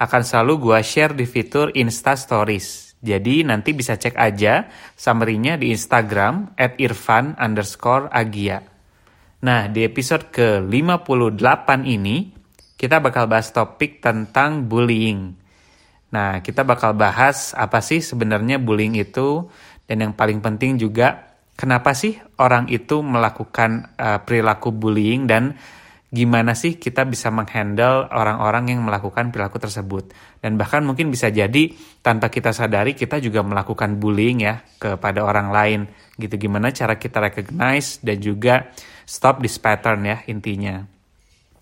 akan selalu gue share di fitur Insta Stories. Jadi nanti bisa cek aja summary-nya di Instagram at irfan underscore agia. Nah, di episode ke-58 ini, kita bakal bahas topik tentang bullying. Nah, kita bakal bahas apa sih sebenarnya bullying itu, dan yang paling penting juga kenapa sih orang itu melakukan uh, perilaku bullying dan gimana sih kita bisa menghandle orang-orang yang melakukan perilaku tersebut. Dan bahkan mungkin bisa jadi tanpa kita sadari kita juga melakukan bullying ya kepada orang lain. Gitu gimana cara kita recognize dan juga stop this pattern ya intinya.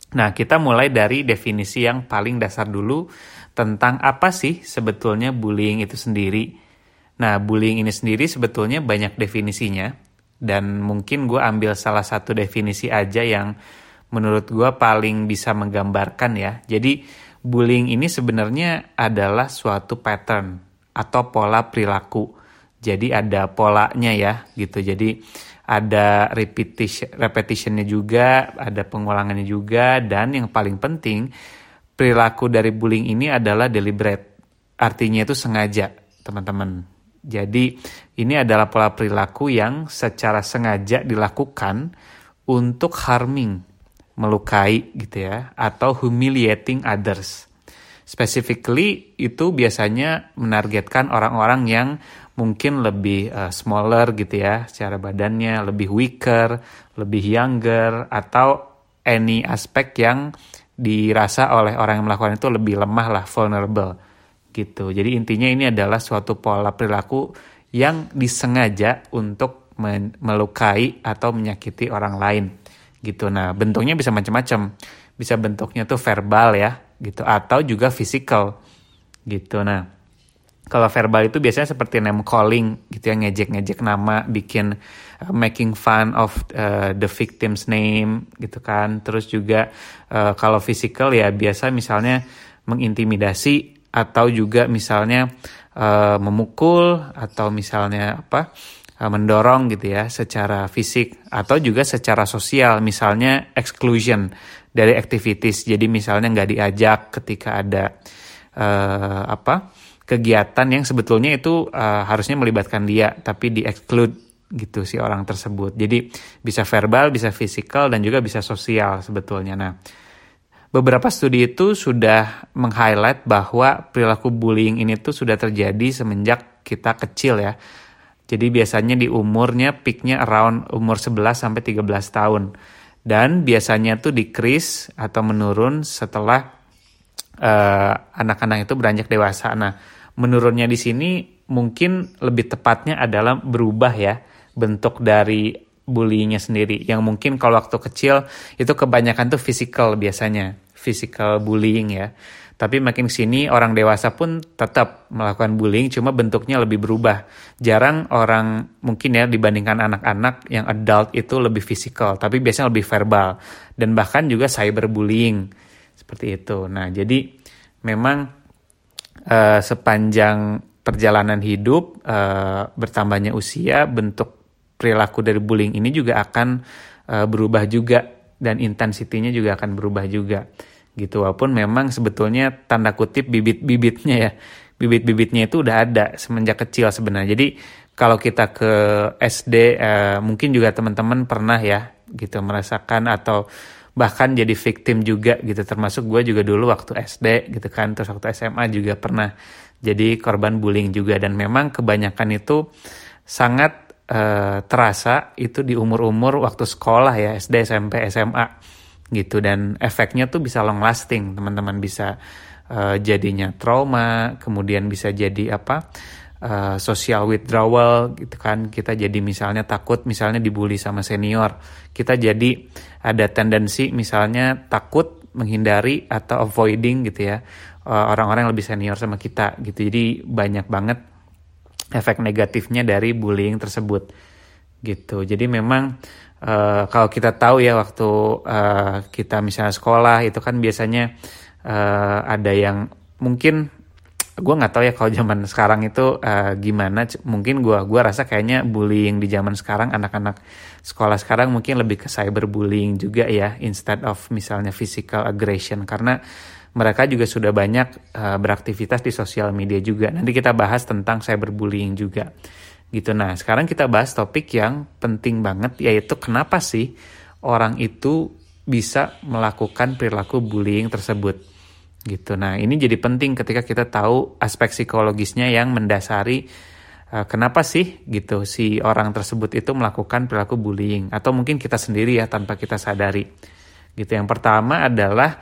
Nah, kita mulai dari definisi yang paling dasar dulu tentang apa sih sebetulnya bullying itu sendiri. Nah, bullying ini sendiri sebetulnya banyak definisinya, dan mungkin gue ambil salah satu definisi aja yang menurut gue paling bisa menggambarkan ya. Jadi, bullying ini sebenarnya adalah suatu pattern atau pola perilaku. Jadi ada polanya ya gitu. Jadi ada repetition repetitionnya juga, ada pengulangannya juga dan yang paling penting perilaku dari bullying ini adalah deliberate. Artinya itu sengaja, teman-teman. Jadi ini adalah pola perilaku yang secara sengaja dilakukan untuk harming, melukai gitu ya, atau humiliating others. Specifically itu biasanya menargetkan orang-orang yang mungkin lebih uh, smaller gitu ya, secara badannya lebih weaker, lebih younger atau any aspek yang dirasa oleh orang yang melakukan itu lebih lemah lah, vulnerable gitu. Jadi intinya ini adalah suatu pola perilaku yang disengaja untuk melukai atau menyakiti orang lain gitu. Nah, bentuknya bisa macam-macam. Bisa bentuknya tuh verbal ya, gitu atau juga physical gitu. Nah, kalau verbal itu biasanya seperti name calling gitu ya, ngejek-ngejek nama, bikin uh, making fun of uh, the victim's name gitu kan. Terus juga uh, kalau physical ya biasa misalnya mengintimidasi atau juga misalnya uh, memukul atau misalnya apa mendorong gitu ya secara fisik atau juga secara sosial. Misalnya exclusion dari activities. Jadi misalnya nggak diajak ketika ada uh, apa kegiatan yang sebetulnya itu uh, harusnya melibatkan dia tapi di exclude gitu si orang tersebut. Jadi bisa verbal bisa fisikal dan juga bisa sosial sebetulnya. Nah beberapa studi itu sudah meng-highlight bahwa perilaku bullying ini tuh sudah terjadi semenjak kita kecil ya. Jadi biasanya di umurnya peaknya around umur 11 sampai 13 tahun. Dan biasanya tuh decrease atau menurun setelah uh, anak-anak itu beranjak dewasa. Nah, menurunnya di sini mungkin lebih tepatnya adalah berubah ya bentuk dari bullyingnya sendiri yang mungkin kalau waktu kecil itu kebanyakan tuh physical biasanya physical bullying ya tapi makin sini orang dewasa pun tetap melakukan bullying cuma bentuknya lebih berubah. Jarang orang mungkin ya dibandingkan anak-anak yang adult itu lebih physical tapi biasanya lebih verbal. Dan bahkan juga cyberbullying seperti itu. Nah jadi memang uh, sepanjang perjalanan hidup uh, bertambahnya usia bentuk perilaku dari bullying ini juga akan uh, berubah juga. Dan intensitinya juga akan berubah juga gitu walaupun memang sebetulnya tanda kutip bibit-bibitnya ya. Bibit-bibitnya itu udah ada semenjak kecil sebenarnya. Jadi kalau kita ke SD eh, mungkin juga teman-teman pernah ya gitu merasakan atau bahkan jadi victim juga gitu. Termasuk gue juga dulu waktu SD gitu kan terus waktu SMA juga pernah jadi korban bullying juga. Dan memang kebanyakan itu sangat uh, terasa itu di umur-umur waktu sekolah ya SD SMP SMA gitu. Dan efeknya tuh bisa long lasting. Teman-teman bisa uh, jadinya trauma kemudian bisa jadi apa uh, social withdrawal gitu kan. Kita jadi misalnya takut misalnya dibully sama senior. Kita jadi ada tendensi misalnya takut menghindari atau avoiding gitu ya orang-orang yang lebih senior sama kita gitu. Jadi banyak banget efek negatifnya dari bullying tersebut gitu. Jadi memang uh, kalau kita tahu ya waktu uh, kita misalnya sekolah itu kan biasanya uh, ada yang mungkin gue nggak tahu ya kalau zaman sekarang itu uh, gimana. Mungkin gue gua rasa kayaknya bullying di zaman sekarang anak-anak sekolah sekarang mungkin lebih ke cyberbullying juga ya instead of misalnya physical aggression. Karena mereka juga sudah banyak uh, beraktivitas di sosial media juga. Nanti kita bahas tentang cyberbullying juga gitu nah sekarang kita bahas topik yang penting banget yaitu kenapa sih orang itu bisa melakukan perilaku bullying tersebut gitu. Nah ini jadi penting ketika kita tahu aspek psikologisnya yang mendasari uh, kenapa sih gitu si orang tersebut itu melakukan perilaku bullying atau mungkin kita sendiri ya tanpa kita sadari. Gitu. Yang pertama adalah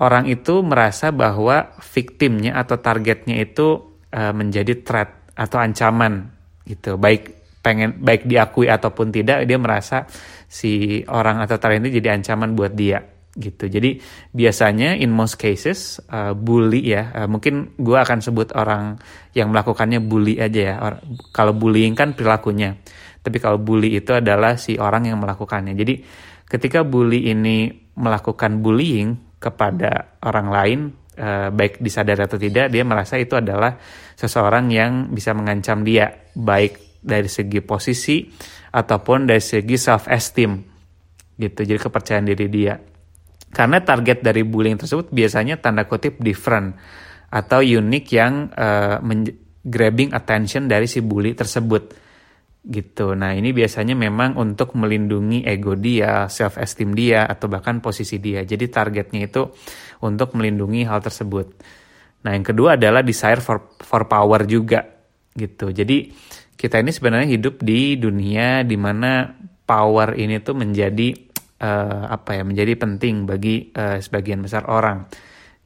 orang itu merasa bahwa victimnya atau targetnya itu uh, menjadi threat atau ancaman gitu. Baik pengen baik diakui ataupun tidak dia merasa si orang atau target itu jadi ancaman buat dia gitu. Jadi biasanya in most cases uh, bully ya, uh, mungkin gue akan sebut orang yang melakukannya bully aja ya. Or, kalau bullying kan perilakunya, tapi kalau bully itu adalah si orang yang melakukannya. Jadi ketika bully ini melakukan bullying kepada orang lain, uh, baik disadari atau tidak, dia merasa itu adalah seseorang yang bisa mengancam dia, baik dari segi posisi ataupun dari segi self esteem gitu. Jadi kepercayaan diri dia. Karena target dari bullying tersebut biasanya tanda kutip different atau unik yang uh, grabbing attention dari si bully tersebut gitu. Nah ini biasanya memang untuk melindungi ego dia, self esteem dia, atau bahkan posisi dia. Jadi targetnya itu untuk melindungi hal tersebut. Nah yang kedua adalah desire for for power juga gitu. Jadi kita ini sebenarnya hidup di dunia di mana power ini tuh menjadi uh, apa ya menjadi penting bagi uh, sebagian besar orang.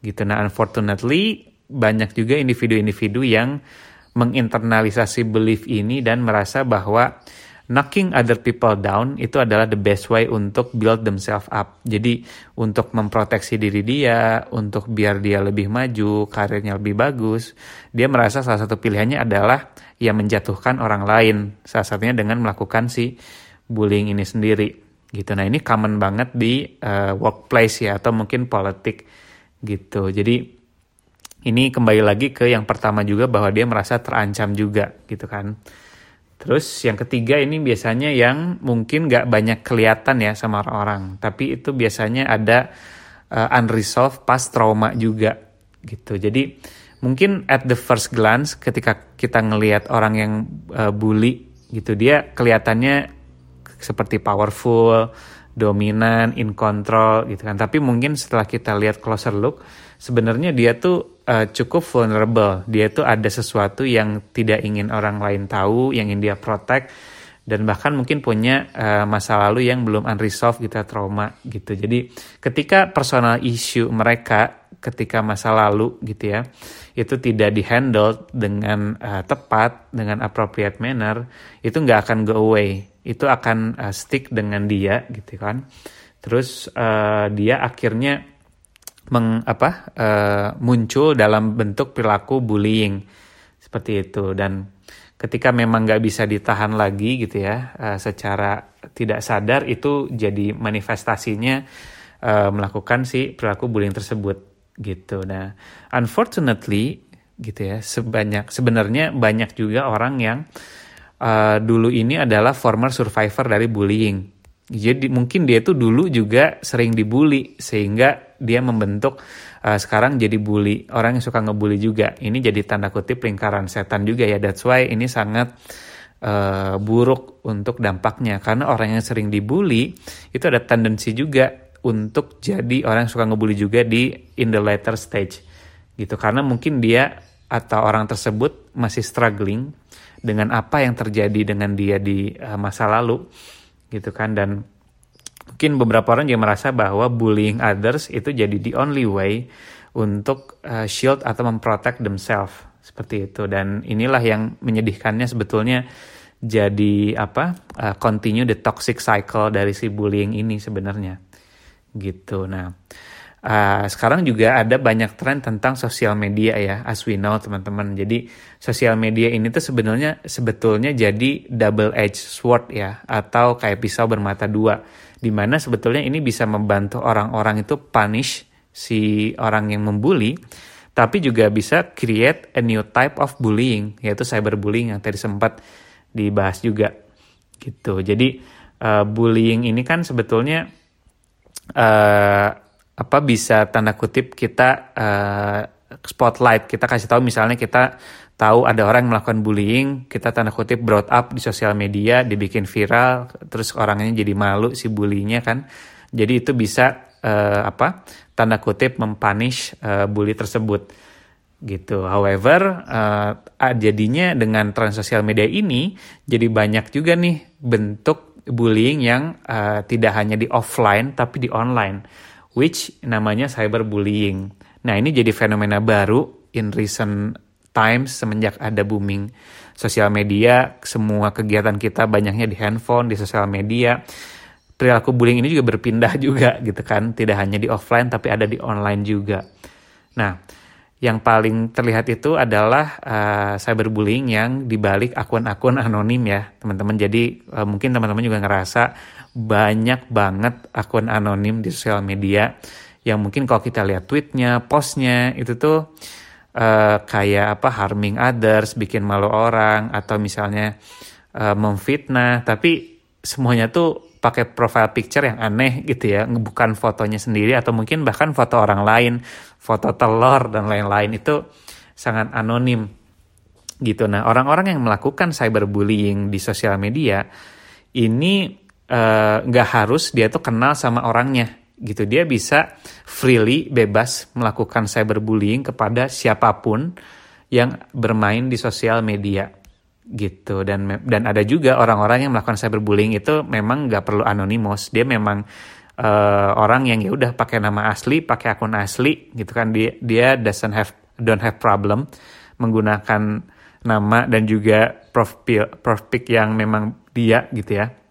Gitu. Nah unfortunately banyak juga individu-individu yang menginternalisasi belief ini dan merasa bahwa knocking other people down itu adalah the best way untuk build themselves up. Jadi untuk memproteksi diri dia, untuk biar dia lebih maju, karirnya lebih bagus, dia merasa salah satu pilihannya adalah ya menjatuhkan orang lain. Salah satunya dengan melakukan si bullying ini sendiri gitu. Nah ini common banget di uh, workplace ya atau mungkin politik gitu. Jadi ini kembali lagi ke yang pertama juga bahwa dia merasa terancam juga gitu kan. Terus yang ketiga ini biasanya yang mungkin gak banyak kelihatan ya sama orang-orang. Tapi itu biasanya ada uh, unresolved past trauma juga gitu. Jadi mungkin at the first glance ketika kita ngelihat orang yang uh, bully gitu dia kelihatannya seperti powerful, dominan, in control gitu kan. Tapi mungkin setelah kita lihat closer look, sebenarnya dia tuh uh, cukup vulnerable. Dia tuh ada sesuatu yang tidak ingin orang lain tahu, yang ingin dia protect dan bahkan mungkin punya uh, masa lalu yang belum unresolved gitu trauma gitu. Jadi ketika personal issue mereka ketika masa lalu gitu ya itu tidak dihandle dengan uh, tepat dengan appropriate manner itu nggak akan go away itu akan uh, stick dengan dia gitu kan terus uh, dia akhirnya meng, apa uh, muncul dalam bentuk perilaku bullying. Seperti itu. Dan ketika memang nggak bisa ditahan lagi gitu ya uh, secara tidak sadar itu jadi manifestasinya uh, melakukan si perilaku bullying tersebut gitu. Nah unfortunately gitu ya sebanyak sebenarnya banyak juga orang yang uh, dulu ini adalah former survivor dari bullying. Jadi mungkin dia itu dulu juga sering dibully sehingga dia membentuk uh, sekarang jadi bully orang yang suka ngebully juga. Ini jadi tanda kutip lingkaran setan juga ya. That's why ini sangat uh, buruk untuk dampaknya. Karena orang yang sering dibully itu ada tendensi juga untuk jadi orang yang suka ngebully juga di in the later stage. Gitu. Karena mungkin dia atau orang tersebut masih struggling dengan apa yang terjadi dengan dia di uh, masa lalu. Gitu kan. Dan mungkin beberapa orang juga merasa bahwa bullying others itu jadi the only way untuk uh, shield atau memprotect themselves. Seperti itu. Dan inilah yang menyedihkannya sebetulnya jadi apa uh, continue the toxic cycle dari si bullying ini sebenarnya. Gitu. Nah Uh, sekarang juga ada banyak tren tentang sosial media ya, as we know teman-teman. Jadi sosial media ini tuh sebenarnya sebetulnya jadi double edged sword ya, atau kayak pisau bermata dua, di mana sebetulnya ini bisa membantu orang-orang itu punish si orang yang membuli, tapi juga bisa create a new type of bullying, yaitu cyberbullying yang tadi sempat dibahas juga gitu. Jadi uh, bullying ini kan sebetulnya uh, apa bisa tanda kutip kita uh, spotlight kita kasih tahu misalnya kita tahu ada orang yang melakukan bullying kita tanda kutip brought up di sosial media dibikin viral terus orangnya jadi malu si bullyingnya kan jadi itu bisa uh, apa tanda kutip mempunish uh, bully tersebut gitu. However, uh, jadinya dengan tren sosial media ini jadi banyak juga nih bentuk bullying yang uh, tidak hanya di offline tapi di online which namanya cyberbullying. Nah, ini jadi fenomena baru in recent times semenjak ada booming sosial media, semua kegiatan kita banyaknya di handphone, di sosial media. Perilaku bullying ini juga berpindah juga gitu kan, tidak hanya di offline tapi ada di online juga. Nah, yang paling terlihat itu adalah uh, cyberbullying yang dibalik akun-akun anonim ya teman-teman jadi uh, mungkin teman-teman juga ngerasa banyak banget akun anonim di sosial media yang mungkin kalau kita lihat tweetnya postnya itu tuh uh, kayak apa harming others bikin malu orang atau misalnya uh, memfitnah. Tapi semuanya tuh pakai profile picture yang aneh gitu ya, bukan fotonya sendiri atau mungkin bahkan foto orang lain, foto telur dan lain-lain. Itu sangat anonim gitu. Nah, orang-orang yang melakukan cyberbullying di sosial media ini eh, nggak uh, harus dia tuh kenal sama orangnya gitu. Dia bisa freely bebas melakukan cyberbullying kepada siapa pun yang bermain di sosial media gitu. Dan dan ada juga orang-orang yang melakukan cyberbullying itu memang nggak perlu anonymous. Dia memang uh, orang yang ya udah pakai nama asli pakai akun asli gitu kan. Dia dia doesn't have don't have problem menggunakan nama dan juga profil profil yang memang dia gitu ya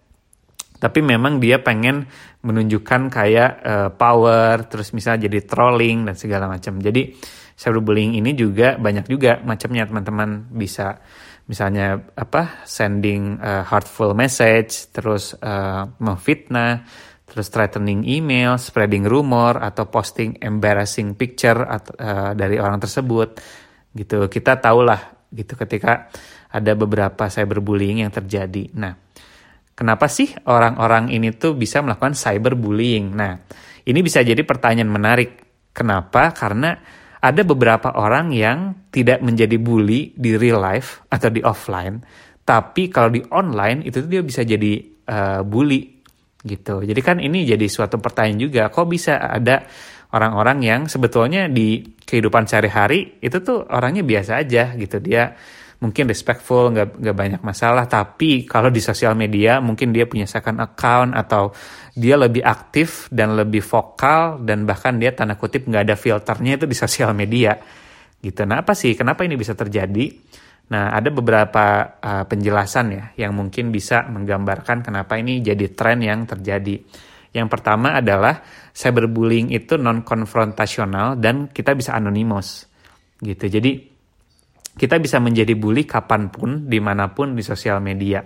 tapi memang dia pengen menunjukkan kayak uh, power terus misalnya jadi trolling dan segala macam. Jadi cyberbullying ini juga banyak juga macamnya teman-teman. Bisa misalnya apa sending uh, hurtful message terus uh, memfitnah terus threatening email spreading rumor atau posting embarrassing picture atau, uh, dari orang tersebut. Gitu. Kita tahulah gitu ketika ada beberapa cyberbullying yang terjadi. Nah kenapa sih orang-orang ini tuh bisa melakukan cyberbullying? Nah ini bisa jadi pertanyaan menarik. Kenapa? Karena ada beberapa orang yang tidak menjadi bully di real life atau di offline, tapi kalau di online itu dia bisa jadi uh, bully gitu. Jadi kan ini jadi suatu pertanyaan juga, kok bisa ada orang-orang yang sebetulnya di kehidupan sehari-hari itu tuh orangnya biasa aja gitu. Dia mungkin respectful nggak nggak banyak masalah. Tapi kalau di sosial media mungkin dia punya second account atau dia lebih aktif dan lebih vokal dan bahkan dia tanda kutip nggak ada filternya itu di sosial media. Gitu. Nah apa sih? Kenapa ini bisa terjadi? Nah ada beberapa uh, penjelasan ya yang mungkin bisa menggambarkan kenapa ini jadi tren yang terjadi. Yang pertama adalah cyberbullying itu non konfrontasional dan kita bisa anonymous. Gitu. Jadi kita bisa menjadi bully kapan pun, di mana pun di sosial media.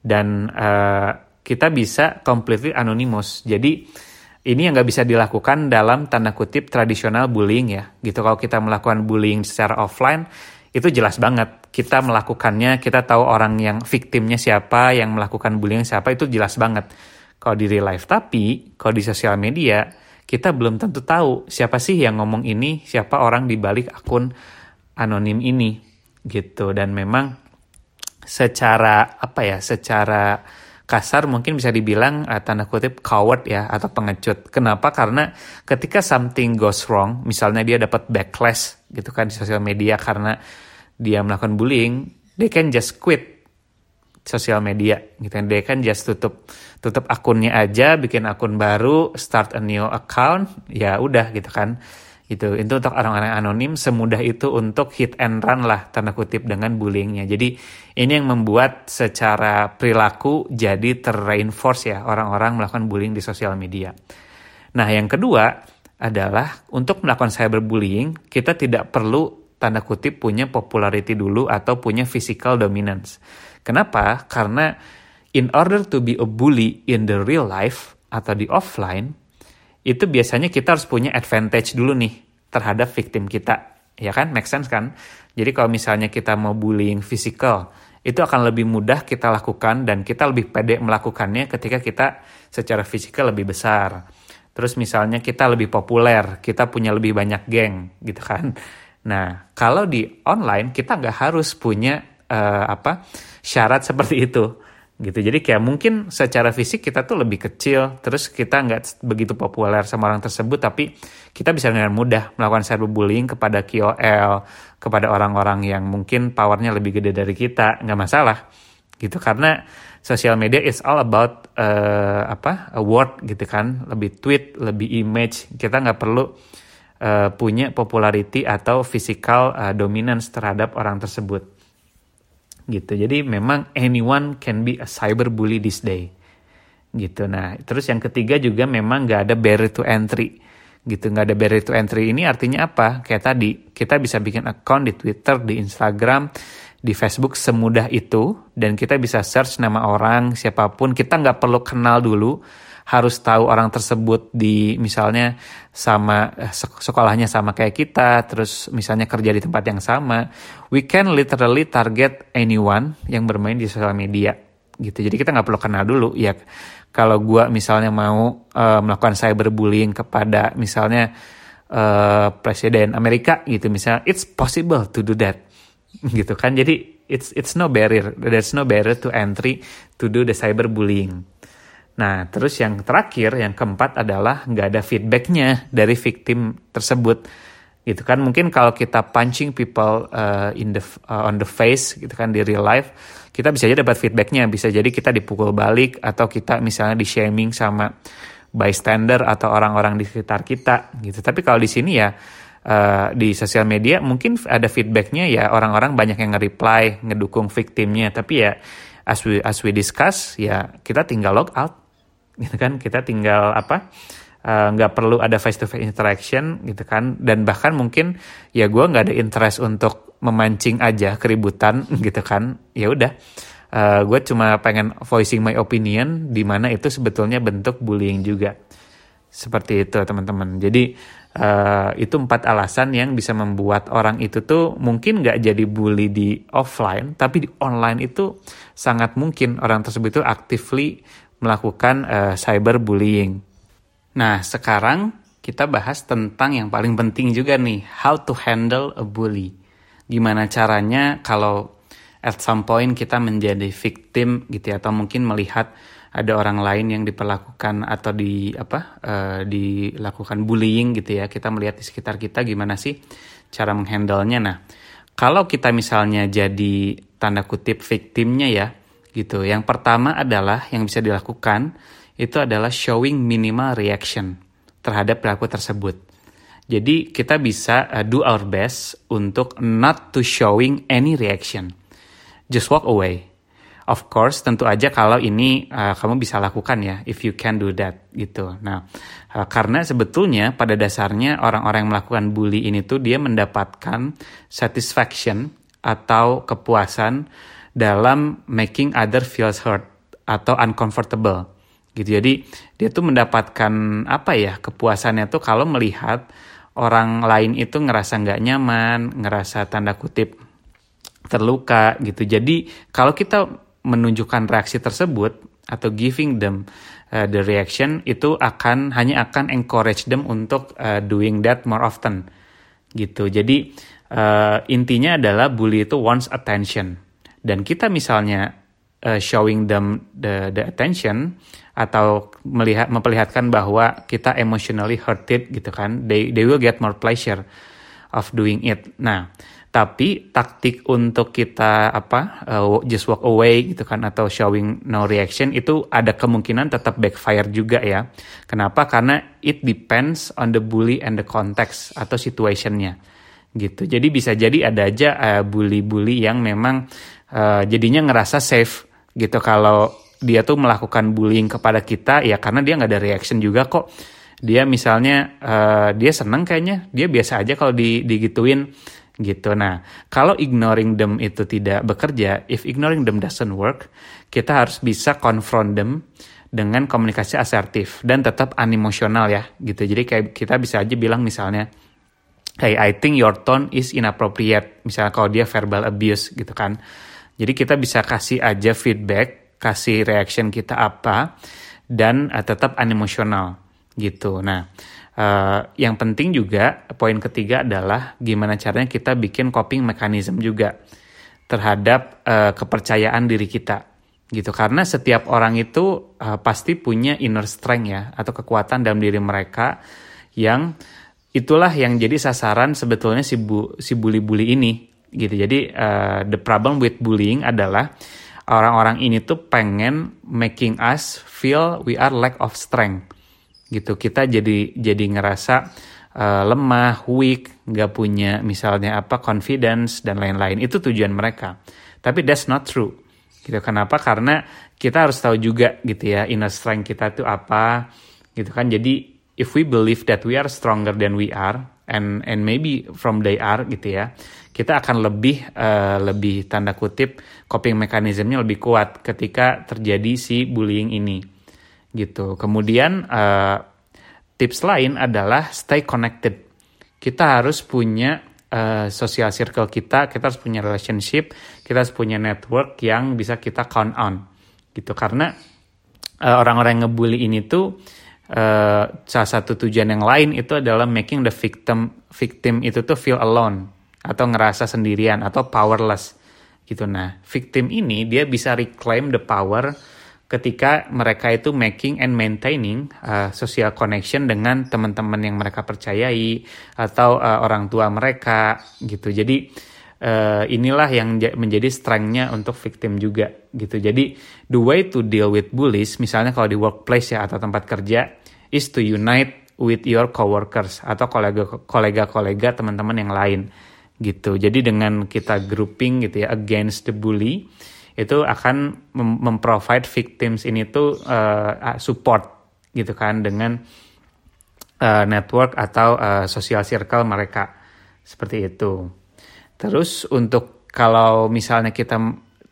Dan uh, kita bisa completely anonymous. Jadi ini yang nggak bisa dilakukan dalam tanda kutip tradisional bullying ya. Gitu kalau kita melakukan bullying secara offline, itu jelas banget. Kita melakukannya, kita tahu orang yang victimnya siapa, yang melakukan bullying siapa, itu jelas banget. Kalau di real life. Tapi kalau di sosial media, kita belum tentu tahu siapa sih yang ngomong ini, siapa orang di balik akun anonim ini gitu dan memang secara apa ya secara kasar mungkin bisa dibilang uh, tanda kutip coward ya atau pengecut. Kenapa? Karena ketika something goes wrong, misalnya dia dapat backlash gitu kan di sosial media karena dia melakukan bullying, they can just quit sosial media gitu kan. Dia kan just tutup tutup akunnya aja, bikin akun baru, start a new account, ya udah gitu kan gitu itu untuk orang-orang anonim semudah itu untuk hit and run lah tanda kutip dengan bullyingnya jadi ini yang membuat secara perilaku jadi terreinforce ya orang-orang melakukan bullying di sosial media nah yang kedua adalah untuk melakukan cyberbullying kita tidak perlu tanda kutip punya popularity dulu atau punya physical dominance. Kenapa? Karena in order to be a bully in the real life atau di offline itu biasanya kita harus punya advantage dulu nih terhadap victim kita. Ya kan? Make sense kan? Jadi kalau misalnya kita mau bullying physical, itu akan lebih mudah kita lakukan dan kita lebih pede melakukannya ketika kita secara fisikal lebih besar. Terus misalnya kita lebih populer, kita punya lebih banyak geng gitu kan. Nah kalau di online kita nggak harus punya uh, apa syarat seperti itu gitu. Jadi kayak mungkin secara fisik kita tuh lebih kecil, terus kita nggak begitu populer sama orang tersebut, tapi kita bisa dengan mudah melakukan cyberbullying kepada KOL, kepada orang-orang yang mungkin powernya lebih gede dari kita, nggak masalah. Gitu. Karena sosial media is all about uh, apa award gitu kan. Lebih tweet lebih image. Kita nggak perlu uh, punya popularity atau physical uh, dominance terhadap orang tersebut gitu. Jadi memang anyone can be a cyber bully this day. Gitu. Nah terus yang ketiga juga memang nggak ada barrier to entry. Gitu nggak ada barrier to entry. Ini artinya apa? Kayak tadi kita bisa bikin account di Twitter di Instagram di Facebook semudah itu dan kita bisa search nama orang siapa pun. Kita nggak perlu kenal dulu harus tahu orang tersebut di misalnya sama eh, sekolahnya sama kayak kita terus misalnya kerja di tempat yang sama. We can literally target anyone yang bermain di sosial media gitu. Jadi kita nggak perlu kenal dulu ya. Kalau gue misalnya mau uh, melakukan cyberbullying kepada misalnya uh, presiden Amerika gitu misalnya it's possible to do that gitu kan. Jadi it's it's no barrier there's no barrier to entry to do the cyberbullying nah terus yang terakhir yang keempat adalah nggak ada feedbacknya dari victim tersebut. Gitu kan mungkin kalau kita punching people uh, in the uh, on the face gitu kan di real life kita bisa aja dapat feedbacknya. Bisa jadi kita dipukul balik atau kita misalnya di shaming sama bystander atau orang-orang di sekitar kita gitu. Tapi kalau di sini ya uh, di sosial media mungkin ada feedbacknya ya orang-orang banyak yang nge-reply ngedukung victimnya. Tapi ya as we as we discuss ya kita tinggal log out gitu kan. Kita tinggal apa eh, nggak uh, perlu ada face to face interaction gitu kan. Dan bahkan mungkin ya gue nggak ada interest untuk memancing aja keributan gitu kan. Ya udah uh, eh, gue cuma pengen voicing my opinion di mana itu sebetulnya bentuk bullying juga. Seperti itu teman-teman. Jadi Uh, itu empat alasan yang bisa membuat orang itu tuh mungkin nggak jadi bully di offline, tapi di online itu sangat mungkin orang tersebut itu actively melakukan uh, cyberbullying. Nah, sekarang kita bahas tentang yang paling penting juga nih, how to handle a bully. Gimana caranya kalau at some point kita menjadi victim gitu ya, atau mungkin melihat ada orang lain yang diperlakukan atau di apa uh, dilakukan bullying gitu ya kita melihat di sekitar kita gimana sih cara menghandlenya nah kalau kita misalnya jadi tanda kutip victimnya ya gitu. Yang pertama adalah yang bisa dilakukan itu adalah showing minimal reaction terhadap perilaku tersebut. Jadi kita bisa uh, do our best untuk not to showing any reaction. Just walk away. Of course, tentu aja kalau ini uh, kamu bisa lakukan ya, if you can do that gitu. Nah, uh, karena sebetulnya pada dasarnya orang-orang yang melakukan bully ini tuh dia mendapatkan satisfaction atau kepuasan dalam making other feels hurt atau uncomfortable gitu. Jadi dia tuh mendapatkan apa ya kepuasannya tuh kalau melihat orang lain itu ngerasa nggak nyaman, ngerasa tanda kutip terluka gitu. Jadi kalau kita menunjukkan reaksi tersebut atau giving them uh, the reaction itu akan hanya akan encourage them untuk uh, doing that more often gitu. Jadi uh, intinya adalah bully itu wants attention dan kita misalnya uh, showing them the the attention atau melihat memperlihatkan bahwa kita emotionally hurted gitu kan, they they will get more pleasure of doing it. Nah, tapi taktik untuk kita apa uh, just walk away gitu kan atau showing no reaction itu ada kemungkinan tetap backfire juga ya. Kenapa? Karena it depends on the bully and the context atau situationnya. Gitu. Jadi bisa jadi ada aja uh, bully-bully yang memang uh, jadinya ngerasa safe gitu kalau dia tuh melakukan bullying kepada kita ya karena dia nggak ada reaction juga kok dia misalnya uh, dia seneng kayaknya dia biasa aja kalau di digituin gitu. Nah, kalau ignoring them itu tidak bekerja, if ignoring them doesn't work, kita harus bisa confront them dengan komunikasi asertif dan tetap unemosional ya gitu. Jadi kayak kita bisa aja bilang misalnya, hey I think your tone is inappropriate. Misalnya kalau dia verbal abuse gitu kan. Jadi kita bisa kasih aja feedback, kasih reaction kita apa dan uh, tetap unemosional gitu. Nah, Uh, yang penting juga poin ketiga adalah gimana caranya kita bikin coping mechanism juga terhadap uh, kepercayaan diri kita gitu karena setiap orang itu uh, pasti punya inner strength ya atau kekuatan dalam diri mereka yang itulah yang jadi sasaran sebetulnya si bu si bully-bully ini gitu. Jadi uh, the problem with bullying adalah orang-orang ini tuh pengen making us feel we are lack of strength. Gitu. Kita jadi jadi ngerasa uh, lemah weak nggak punya misalnya apa confidence dan lain-lain. Itu tujuan mereka. Tapi that's not true. Gitu. Kenapa? Karena kita harus tahu juga gitu ya inner strength kita itu apa gitu kan. Jadi if we believe that we are stronger than we are and and maybe from they are gitu ya kita akan lebih uh, lebih tanda kutip coping mekanismenya lebih kuat ketika terjadi si bullying ini gitu. Kemudian uh, tips lain adalah stay connected. Kita harus punya uh, social circle kita, kita harus punya relationship, kita harus punya network yang bisa kita count on, gitu. Karena orang-orang yang ngebully ini tuh uh, salah satu tujuan yang lain itu adalah making the victim victim itu tuh feel alone atau ngerasa sendirian atau powerless gitu. Nah, victim ini dia bisa reclaim the power ketika mereka itu making and maintaining uh, social connection dengan teman-teman yang mereka percayai atau uh, orang tua mereka gitu. Jadi uh, inilah yang menjadi strengthnya untuk victim juga gitu. Jadi the way to deal with bullies misalnya kalau di workplace ya atau tempat kerja is to unite with your coworkers atau kolega-kolega teman-teman yang lain gitu. Jadi dengan kita grouping gitu ya against the bully itu akan mem memprovide victims ini tuh uh, support gitu kan dengan uh, network atau uh, social circle mereka seperti itu. Terus untuk kalau misalnya kita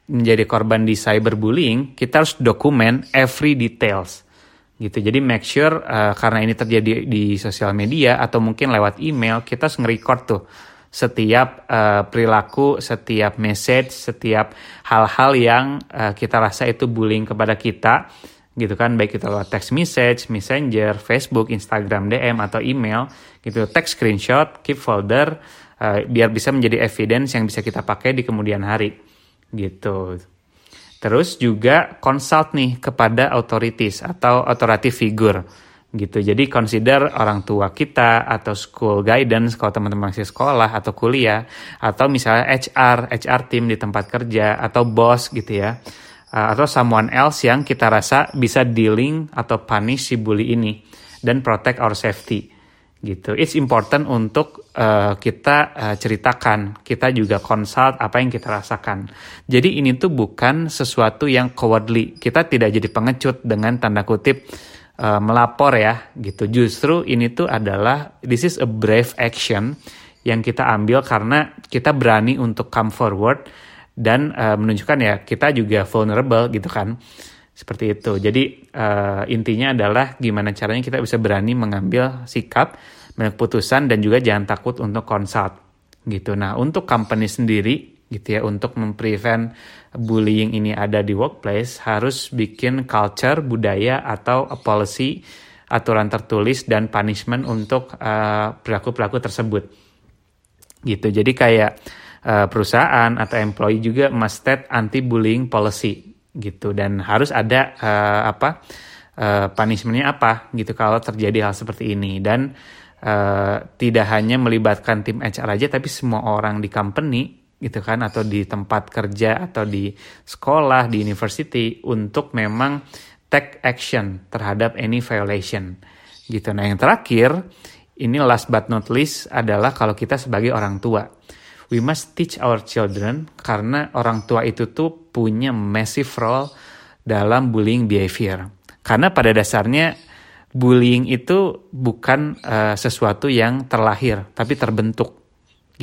menjadi korban di cyberbullying, kita harus dokumen every details gitu. Jadi make sure uh, karena ini terjadi di sosial media atau mungkin lewat email, kita harus nge-record tuh setiap uh, perilaku, setiap message, setiap hal-hal yang uh, kita rasa itu bullying kepada kita, gitu kan, baik itu lewat text message, messenger, Facebook, Instagram, DM atau email, gitu, text screenshot, keep folder, uh, biar bisa menjadi evidence yang bisa kita pakai di kemudian hari, gitu. Terus juga consult nih kepada authorities atau authority figure gitu. Jadi consider orang tua kita atau school guidance kalau teman-teman masih sekolah atau kuliah atau misalnya HR, HR team di tempat kerja atau bos gitu ya. Uh, atau someone else yang kita rasa bisa dealing atau punish si bully ini dan protect our safety gitu. It's important untuk uh, kita uh, ceritakan, kita juga consult apa yang kita rasakan. Jadi ini tuh bukan sesuatu yang cowardly. Kita tidak jadi pengecut dengan tanda kutip uh, melapor ya gitu. Justru ini tuh adalah this is a brave action yang kita ambil karena kita berani untuk come forward dan uh, menunjukkan ya kita juga vulnerable gitu kan. Seperti itu. Jadi uh, intinya adalah gimana caranya kita bisa berani mengambil sikap, mengambil keputusan dan juga jangan takut untuk consult gitu. Nah, untuk company sendiri gitu ya untuk memprevent bullying ini ada di workplace harus bikin culture budaya atau a policy aturan tertulis dan punishment untuk uh, pelaku-pelaku tersebut. Gitu. Jadi kayak uh, perusahaan atau employee juga must set anti bullying policy gitu. Dan harus ada uh, apa uh, punishmentnya apa gitu kalau terjadi hal seperti ini. Dan uh, tidak hanya melibatkan tim HR aja tapi semua orang di company gitu kan atau di tempat kerja atau di sekolah di university untuk memang take action terhadap any violation. Gitu. Nah yang terakhir ini last but not least adalah kalau kita sebagai orang tua. We must teach our children karena orang tua itu tuh punya massive role dalam bullying behavior. Karena pada dasarnya bullying itu bukan uh, sesuatu yang terlahir tapi terbentuk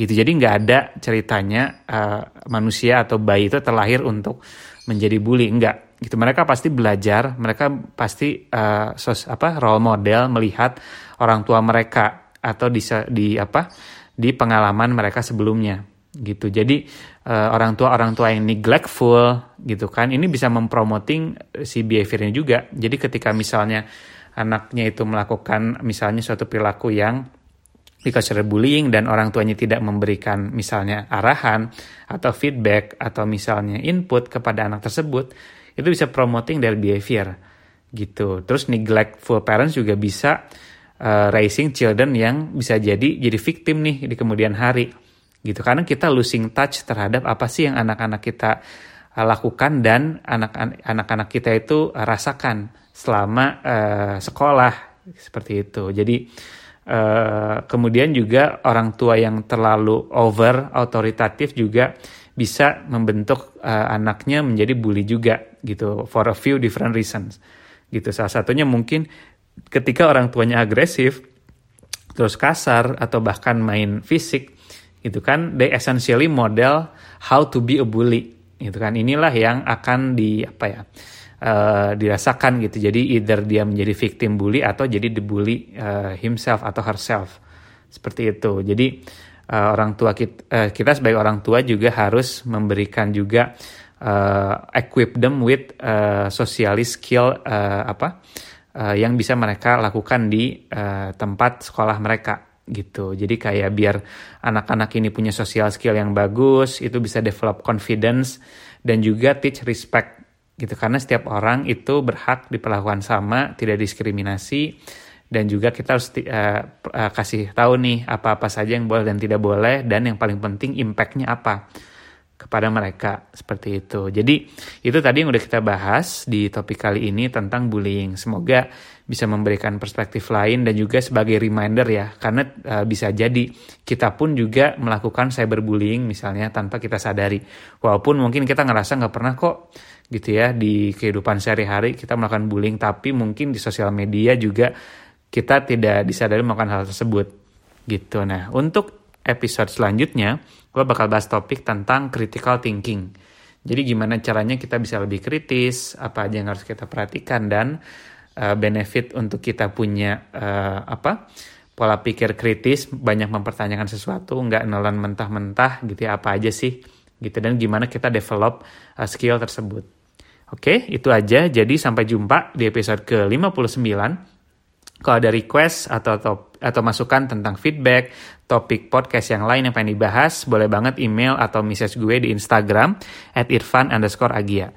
gitu. Jadi nggak ada ceritanya uh, manusia atau bayi itu terlahir untuk menjadi bully enggak gitu. Mereka pasti belajar mereka pasti uh, sos apa role model melihat orang tua mereka atau di di apa di pengalaman mereka sebelumnya. Gitu. Jadi uh, orang tua orang tua yang neglectful gitu kan ini bisa mempromoting si behaviornya juga. Jadi ketika misalnya anaknya itu melakukan misalnya suatu perilaku yang because bullying dan orang tuanya tidak memberikan misalnya arahan atau feedback atau misalnya input kepada anak tersebut itu bisa promoting their behavior gitu. Terus neglectful parents juga bisa uh, raising children yang bisa jadi jadi victim nih di kemudian hari gitu. Karena kita losing touch terhadap apa sih yang anak-anak kita uh, lakukan dan anak-anak kita itu rasakan selama uh, sekolah seperti itu. Jadi Uh, kemudian juga orang tua yang terlalu over autoritatif juga bisa membentuk uh, anaknya menjadi bully juga gitu for a few different reasons gitu. Salah satunya mungkin ketika orang tuanya agresif terus kasar atau bahkan main fisik gitu kan they essentially model how to be a bully gitu kan. Inilah yang akan di apa ya dirasakan gitu. Jadi either dia menjadi victim bully atau jadi dibully uh, himself atau herself. Seperti itu. Jadi uh, orang tua kita, uh, kita sebagai orang tua juga harus memberikan juga uh, equip them with uh, socially skill uh, apa uh, yang bisa mereka lakukan di uh, tempat sekolah mereka gitu. Jadi kayak biar anak-anak ini punya social skill yang bagus, itu bisa develop confidence dan juga teach respect gitu karena setiap orang itu berhak diperlakukan sama tidak diskriminasi dan juga kita harus uh, uh, kasih tahu nih apa-apa saja yang boleh dan tidak boleh dan yang paling penting impactnya apa kepada mereka seperti itu. Jadi itu tadi yang udah kita bahas di topik kali ini tentang bullying. Semoga bisa memberikan perspektif lain dan juga sebagai reminder ya, karena uh, bisa jadi kita pun juga melakukan cyberbullying misalnya tanpa kita sadari. Walaupun mungkin kita ngerasa nggak pernah kok gitu ya di kehidupan sehari-hari kita melakukan bullying. Tapi mungkin di sosial media juga kita tidak disadari melakukan hal tersebut gitu. Nah untuk episode selanjutnya gue bakal bahas topik tentang critical thinking. Jadi gimana caranya kita bisa lebih kritis apa aja yang harus kita perhatikan dan uh, benefit untuk kita punya uh, apa pola pikir kritis banyak mempertanyakan sesuatu nggak nelan mentah-mentah gitu ya apa aja sih gitu. Dan gimana kita develop uh, skill tersebut Oke, itu aja. Jadi sampai jumpa di episode ke-59. Kalau ada request atau top, atau masukan tentang feedback, topik podcast yang lain yang pengen dibahas, boleh banget email atau message gue di Instagram at irfan underscore agia.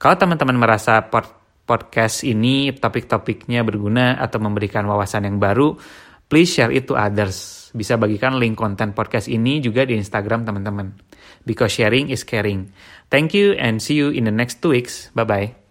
Kalau teman-teman merasa pod podcast ini topik-topiknya berguna atau memberikan wawasan yang baru, please share it to others. Bisa bagikan link konten podcast ini juga di Instagram teman-teman. Because sharing is caring. Thank you and see you in the next two weeks. Bye bye.